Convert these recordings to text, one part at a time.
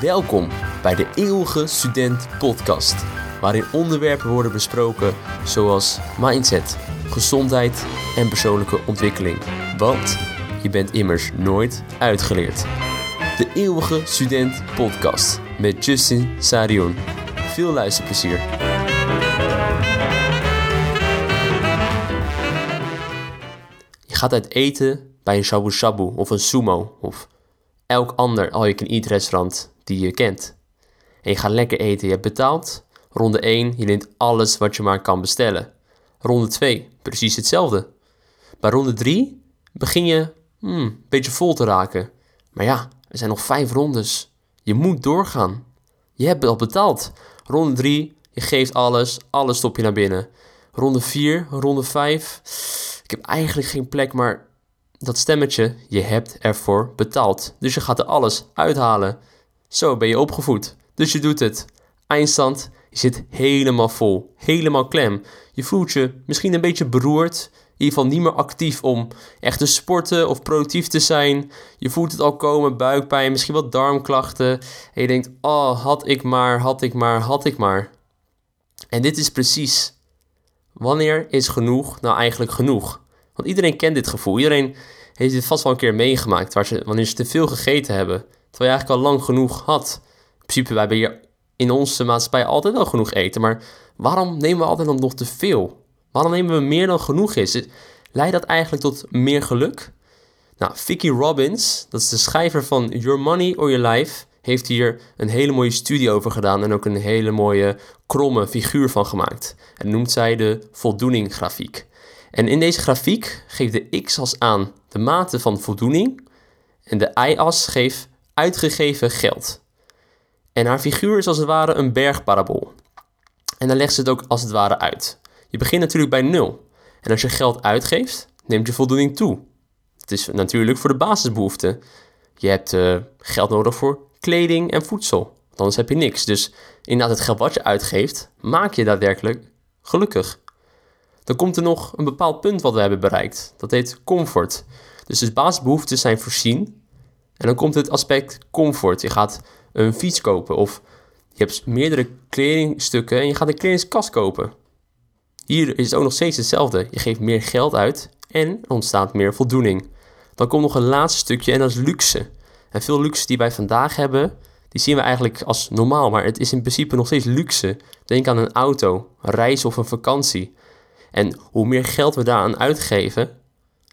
Welkom bij de Eeuwige Student Podcast, waarin onderwerpen worden besproken zoals mindset, gezondheid en persoonlijke ontwikkeling. Want je bent immers nooit uitgeleerd. De Eeuwige Student Podcast met Justin Sarion. Veel luisterplezier. Je gaat uit eten bij een shabu shabu of een sumo of elk ander all-you-can-eat restaurant die je kent. En je gaat lekker eten, je hebt betaald. Ronde 1, je neemt alles wat je maar kan bestellen. Ronde 2, precies hetzelfde. Bij ronde 3 begin je hmm, een beetje vol te raken. Maar ja, er zijn nog vijf rondes. Je moet doorgaan. Je hebt al betaald. Ronde 3, je geeft alles, alles stop je naar binnen. Ronde 4, ronde 5. Ik heb eigenlijk geen plek, maar dat stemmetje, je hebt ervoor betaald. Dus je gaat er alles uithalen. Zo ben je opgevoed. Dus je doet het. Eindstand, je zit helemaal vol, helemaal klem. Je voelt je misschien een beetje beroerd, in ieder geval niet meer actief om echt te sporten of productief te zijn. Je voelt het al komen, buikpijn, misschien wat darmklachten. En je denkt, oh, had ik maar, had ik maar, had ik maar. En dit is precies, wanneer is genoeg nou eigenlijk genoeg? Want iedereen kent dit gevoel. Iedereen heeft dit vast wel een keer meegemaakt, waar ze, wanneer ze te veel gegeten hebben. Terwijl je eigenlijk al lang genoeg had. In principe, wij hebben hier in onze maatschappij altijd wel genoeg eten. Maar waarom nemen we altijd dan nog te veel? Waarom nemen we meer dan genoeg is? Leidt dat eigenlijk tot meer geluk? Nou, Vicky Robbins, dat is de schrijver van Your Money or Your Life, heeft hier een hele mooie studie over gedaan en ook een hele mooie kromme figuur van gemaakt. En noemt zij de voldoeninggrafiek. En in deze grafiek geeft de x-as aan de mate van voldoening en de y-as geeft uitgegeven geld. En haar figuur is als het ware een bergparabool. En dan legt ze het ook als het ware uit. Je begint natuurlijk bij nul. En als je geld uitgeeft, neemt je voldoening toe. Het is natuurlijk voor de basisbehoeften. Je hebt uh, geld nodig voor kleding en voedsel. Anders heb je niks. Dus inderdaad, het geld wat je uitgeeft, maak je daadwerkelijk gelukkig. Dan komt er nog een bepaald punt wat we hebben bereikt. Dat heet comfort. Dus de basisbehoeften zijn voorzien. En dan komt het aspect comfort. Je gaat een fiets kopen of je hebt meerdere kledingstukken en je gaat een kledingskast kopen. Hier is het ook nog steeds hetzelfde. Je geeft meer geld uit en er ontstaat meer voldoening. Dan komt nog een laatste stukje en dat is luxe. En veel luxe die wij vandaag hebben, die zien we eigenlijk als normaal, maar het is in principe nog steeds luxe. Denk aan een auto, een reis of een vakantie. En hoe meer geld we daaraan uitgeven,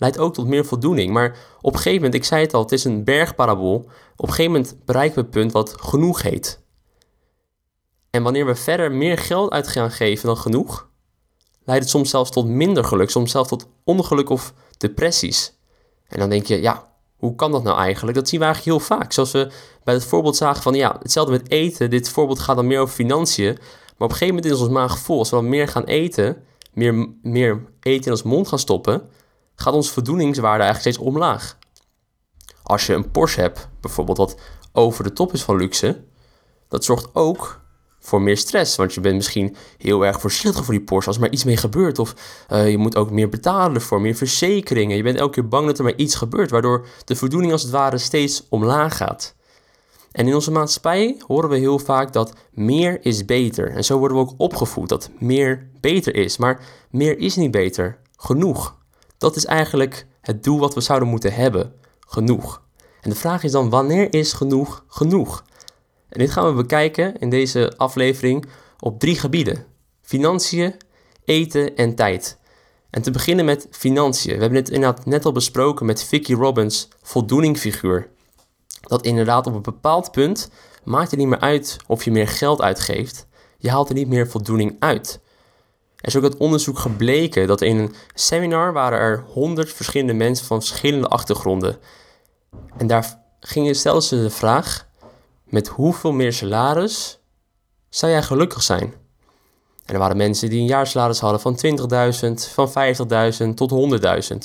leidt ook tot meer voldoening. Maar op een gegeven moment, ik zei het al, het is een bergparabool. Op een gegeven moment bereiken we het punt wat genoeg heet. En wanneer we verder meer geld uit gaan geven dan genoeg, leidt het soms zelfs tot minder geluk, soms zelfs tot ongeluk of depressies. En dan denk je, ja, hoe kan dat nou eigenlijk? Dat zien we eigenlijk heel vaak. Zoals we bij het voorbeeld zagen van, ja, hetzelfde met eten. Dit voorbeeld gaat dan meer over financiën. Maar op een gegeven moment is ons maag vol. Als we dan meer gaan eten, meer, meer eten in ons mond gaan stoppen, gaat onze voldoeningswaarde eigenlijk steeds omlaag. Als je een Porsche hebt, bijvoorbeeld, wat over de top is van luxe, dat zorgt ook voor meer stress. Want je bent misschien heel erg voorzichtig voor die Porsche als er maar iets mee gebeurt. Of uh, je moet ook meer betalen voor meer verzekeringen. Je bent elke keer bang dat er maar iets gebeurt, waardoor de voldoening als het ware steeds omlaag gaat. En in onze maatschappij horen we heel vaak dat meer is beter. En zo worden we ook opgevoed dat meer beter is. Maar meer is niet beter. Genoeg. Dat is eigenlijk het doel wat we zouden moeten hebben. Genoeg. En de vraag is dan, wanneer is genoeg genoeg? En dit gaan we bekijken in deze aflevering op drie gebieden. Financiën, eten en tijd. En te beginnen met financiën. We hebben het inderdaad net al besproken met Vicky Robbins, voldoeningfiguur. Dat inderdaad op een bepaald punt maakt het niet meer uit of je meer geld uitgeeft. Je haalt er niet meer voldoening uit. Er is ook uit onderzoek gebleken dat in een seminar waren er 100 verschillende mensen van verschillende achtergronden. En daar gingen, stelden ze de vraag: met hoeveel meer salaris zou jij gelukkig zijn? En er waren mensen die een jaarsalaris hadden van 20.000, van 50.000 tot 100.000.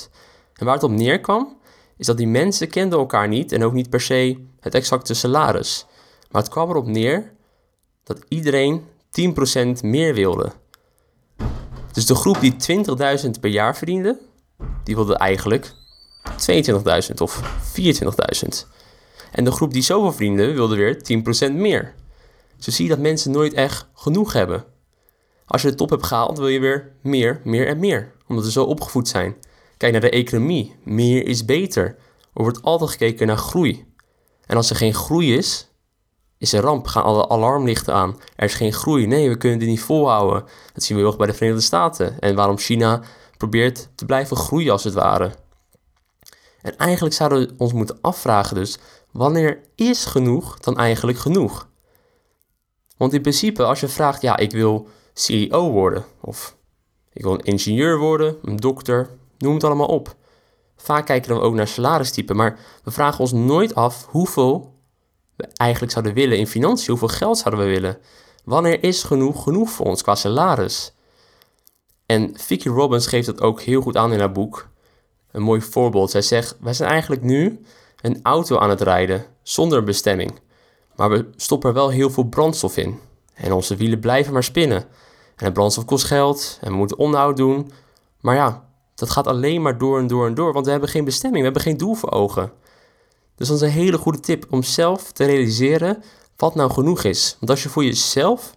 En waar het op neerkwam, is dat die mensen kenden elkaar niet en ook niet per se het exacte salaris. Maar het kwam erop neer dat iedereen 10% meer wilde. Dus de groep die 20.000 per jaar verdiende, die wilde eigenlijk 22.000 of 24.000. En de groep die zoveel vrienden wilde weer 10% meer. Zo zie je dat mensen nooit echt genoeg hebben. Als je de top hebt gehaald, wil je weer meer, meer en meer. Omdat we zo opgevoed zijn. Kijk naar de economie. Meer is beter. Er wordt altijd gekeken naar groei. En als er geen groei is, is er ramp. Gaan alle alarmlichten aan. Er is geen groei. Nee, we kunnen dit niet volhouden. Dat zien we erg bij de Verenigde Staten. En waarom China probeert te blijven groeien als het ware. En eigenlijk zouden we ons moeten afvragen dus, wanneer is genoeg dan eigenlijk genoeg? Want in principe, als je vraagt, ja, ik wil CEO worden, of ik wil een ingenieur worden, een dokter, noem het allemaal op. Vaak kijken we ook naar salaristype, maar we vragen ons nooit af hoeveel we eigenlijk zouden willen in financiën, hoeveel geld zouden we willen. Wanneer is genoeg genoeg voor ons qua salaris? En Vicky Robbins geeft dat ook heel goed aan in haar boek. Een mooi voorbeeld. Zij zegt: Wij zijn eigenlijk nu een auto aan het rijden zonder bestemming. Maar we stoppen er wel heel veel brandstof in. En onze wielen blijven maar spinnen. En brandstof kost geld en we moeten onderhoud doen. Maar ja, dat gaat alleen maar door en door en door, want we hebben geen bestemming, we hebben geen doel voor ogen. Dus dat is een hele goede tip om zelf te realiseren wat nou genoeg is. Want als je voor jezelf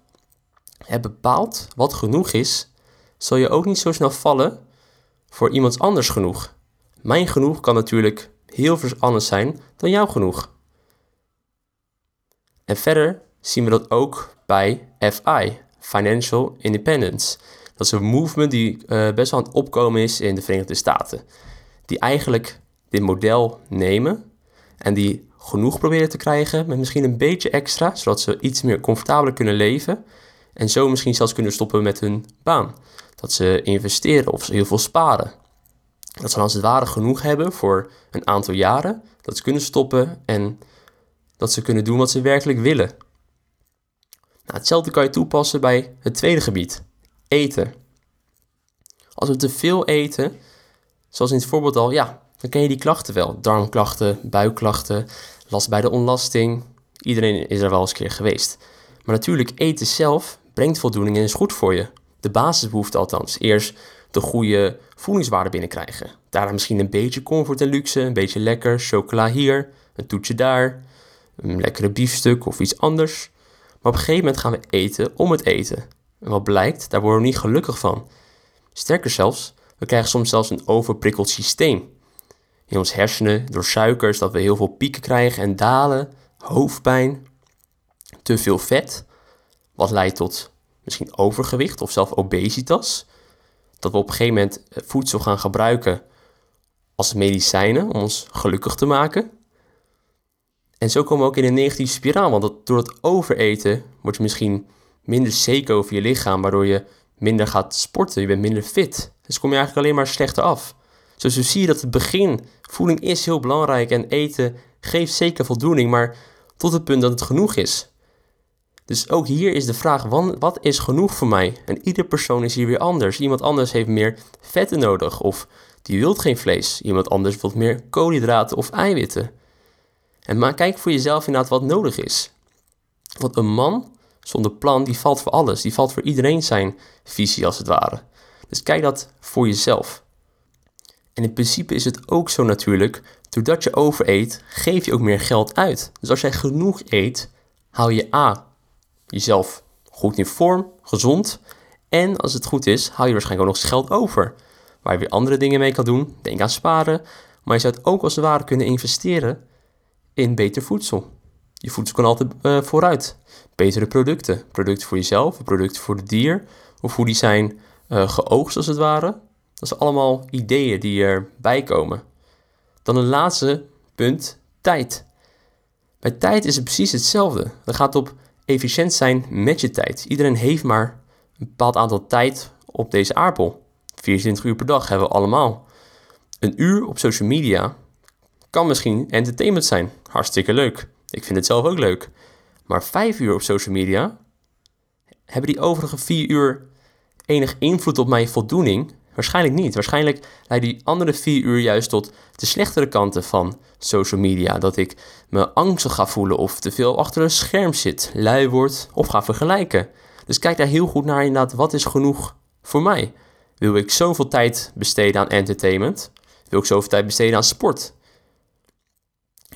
hebt bepaald wat genoeg is, zal je ook niet zo snel vallen voor iemand anders genoeg. Mijn genoeg kan natuurlijk heel anders zijn dan jouw genoeg. En verder zien we dat ook bij FI, Financial Independence. Dat is een movement die uh, best wel aan het opkomen is in de Verenigde Staten. Die eigenlijk dit model nemen en die genoeg proberen te krijgen met misschien een beetje extra, zodat ze iets meer comfortabeler kunnen leven. En zo misschien zelfs kunnen stoppen met hun baan. Dat ze investeren of ze heel veel sparen. Dat ze als het ware genoeg hebben voor een aantal jaren. Dat ze kunnen stoppen en dat ze kunnen doen wat ze werkelijk willen. Nou, hetzelfde kan je toepassen bij het tweede gebied, eten. Als we te veel eten, zoals in het voorbeeld al, ja, dan ken je die klachten wel. Darmklachten, buikklachten, last bij de onlasting. Iedereen is er wel eens een keer geweest. Maar natuurlijk, eten zelf brengt voldoening en is goed voor je. De basisbehoefte althans. Eerst de goede voedingswaarde binnenkrijgen. Daarna misschien een beetje comfort en luxe, een beetje lekker, chocola hier, een toetje daar, een lekkere biefstuk of iets anders. Maar op een gegeven moment gaan we eten om het eten. En wat blijkt, daar worden we niet gelukkig van. Sterker zelfs, we krijgen soms zelfs een overprikkeld systeem. In ons hersenen, door suikers, dat we heel veel pieken krijgen en dalen, hoofdpijn, te veel vet, wat leidt tot misschien overgewicht of zelfs obesitas. Dat we op een gegeven moment voedsel gaan gebruiken als medicijnen om ons gelukkig te maken. En zo komen we ook in een negatieve spiraal, want door het overeten word je misschien minder zeker over je lichaam, waardoor je minder gaat sporten, je bent minder fit. Dus kom je eigenlijk alleen maar slechter af. Dus zie je dat het begin, voeding is heel belangrijk en eten geeft zeker voldoening, maar tot het punt dat het genoeg is. Dus ook hier is de vraag, wat is genoeg voor mij? En ieder persoon is hier weer anders. Iemand anders heeft meer vetten nodig of die wil geen vlees. Iemand anders wil meer koolhydraten of eiwitten. En maar kijk voor jezelf inderdaad wat nodig is. Want een man zonder plan, die valt voor alles. Die valt voor iedereen zijn visie als het ware. Dus kijk dat voor jezelf. En in principe is het ook zo natuurlijk, doordat je overeet, geef je ook meer geld uit. Dus als jij genoeg eet, hou je A, jezelf goed in vorm, gezond. En als het goed is, hou je waarschijnlijk ook nog eens geld over. Waar je weer andere dingen mee kan doen. Denk aan sparen. Maar je zou het ook als het ware kunnen investeren in beter voedsel. Je voedsel kan altijd uh, vooruit. Betere producten. Producten voor jezelf, producten voor het dier. Of hoe die zijn uh, geoogst als het ware. Dat zijn allemaal ideeën die erbij komen. Dan een laatste punt, tijd. Bij tijd is het precies hetzelfde. Het gaat op efficiënt zijn met je tijd. Iedereen heeft maar een bepaald aantal tijd op deze aardbol. 24 uur per dag hebben we allemaal. Een uur op social media kan misschien entertainment zijn. Hartstikke leuk. Ik vind het zelf ook leuk. Maar vijf uur op social media, hebben die overige vier uur enig invloed op mijn voldoening? Waarschijnlijk niet. Waarschijnlijk leiden die andere vier uur juist tot de slechtere kanten van social media. Dat ik me angstig ga voelen of te veel achter een scherm zit, lui word of ga vergelijken. Dus kijk daar heel goed naar inderdaad, wat is genoeg voor mij? Wil ik zoveel tijd besteden aan entertainment? Wil ik zoveel tijd besteden aan sport?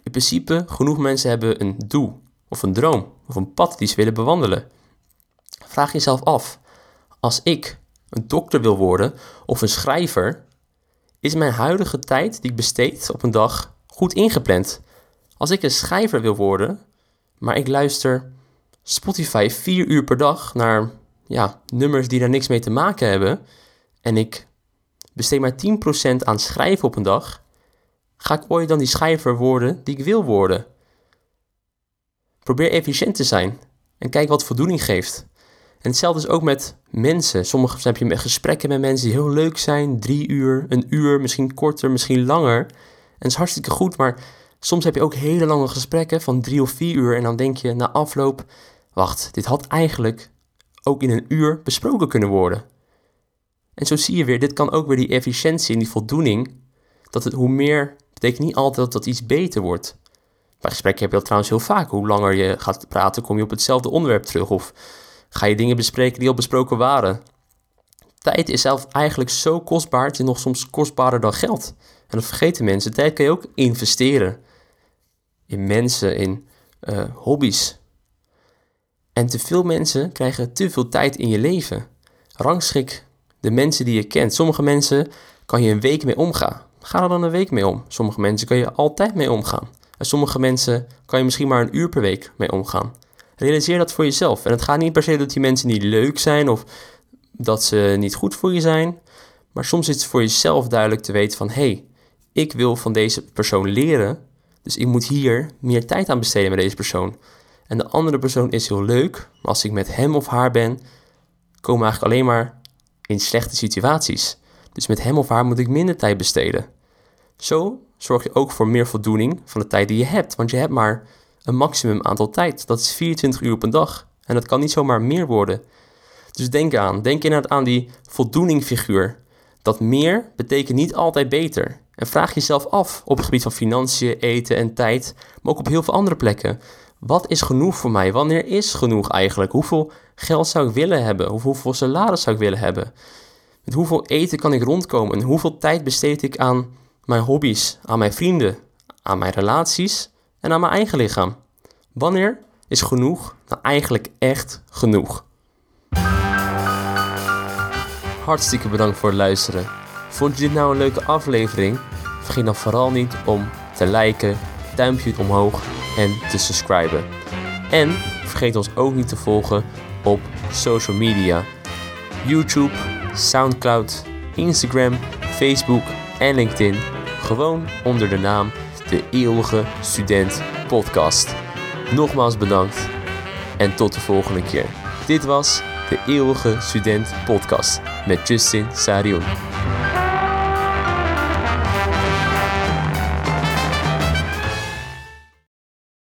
In principe, genoeg mensen hebben een doel of een droom of een pad die ze willen bewandelen. Vraag jezelf af, als ik een dokter wil worden of een schrijver, is mijn huidige tijd die ik besteed op een dag goed ingepland? Als ik een schrijver wil worden, maar ik luister Spotify vier uur per dag naar ja, nummers die daar niks mee te maken hebben en ik besteed maar 10% aan schrijven op een dag, ga ik ooit dan die schrijver worden die ik wil worden? Probeer efficiënt te zijn en kijk wat voldoening geeft. En hetzelfde is ook met mensen. Sommige heb je gesprekken met mensen die heel leuk zijn, drie uur, een uur, misschien korter, misschien langer. En dat is hartstikke goed, maar soms heb je ook hele lange gesprekken van drie of vier uur en dan denk je na afloop, wacht, dit had eigenlijk ook in een uur besproken kunnen worden. En zo zie je weer, dit kan ook weer die efficiëntie en die voldoening, dat het hoe meer, betekent niet altijd dat iets beter wordt. Bij gesprekken heb je dat trouwens heel vaak. Hoe langer je gaat praten, kom je op hetzelfde onderwerp terug. Of ga je dingen bespreken die al besproken waren. Tijd is zelf eigenlijk zo kostbaar, het nog soms kostbaarder dan geld. En dat vergeten mensen. Tijd kan je ook investeren. In mensen, in uh, hobby's. En te veel mensen krijgen te veel tijd in je leven. Rangschik de mensen die je kent. Sommige mensen kan je een week mee omgaan. Ga er dan een week mee om. Sommige mensen kan je altijd mee omgaan. En sommige mensen kan je misschien maar een uur per week mee omgaan. Realiseer dat voor jezelf. En het gaat niet per se dat die mensen niet leuk zijn of dat ze niet goed voor je zijn. Maar soms is het voor jezelf duidelijk te weten van... hé, hey, ik wil van deze persoon leren... dus ik moet hier meer tijd aan besteden met deze persoon. En de andere persoon is heel leuk... maar als ik met hem of haar ben... komen we eigenlijk alleen maar in slechte situaties. Dus met hem of haar moet ik minder tijd besteden. Zo zorg je ook voor meer voldoening van de tijd die je hebt. Want je hebt maar een maximum aantal tijd. Dat is 24 uur op een dag. En dat kan niet zomaar meer worden. Dus denk aan, denk inderdaad aan die voldoeningfiguur. Dat meer betekent niet altijd beter. En vraag jezelf af op het gebied van financiën, eten en tijd, maar ook op heel veel andere plekken. Wat is genoeg voor mij? Wanneer is genoeg eigenlijk? Hoeveel geld zou ik willen hebben? Hoeveel salaris zou ik willen hebben? Met hoeveel eten kan ik rondkomen? En hoeveel tijd besteed ik aan mijn hobby's, aan mijn vrienden, aan mijn relaties en aan mijn eigen lichaam? Wanneer is genoeg nou eigenlijk echt genoeg? Hartstikke bedankt voor het luisteren. Vond je dit nou een leuke aflevering? Vergeet dan vooral niet om te liken, duimpje omhoog en te subscriben. En vergeet ons ook niet te volgen op social media: YouTube, SoundCloud, Instagram, Facebook en LinkedIn. Gewoon onder de naam De Eeuwige Student Podcast. Nogmaals bedankt en tot de volgende keer. Dit was De Eeuwige Student Podcast met Justin Sarion.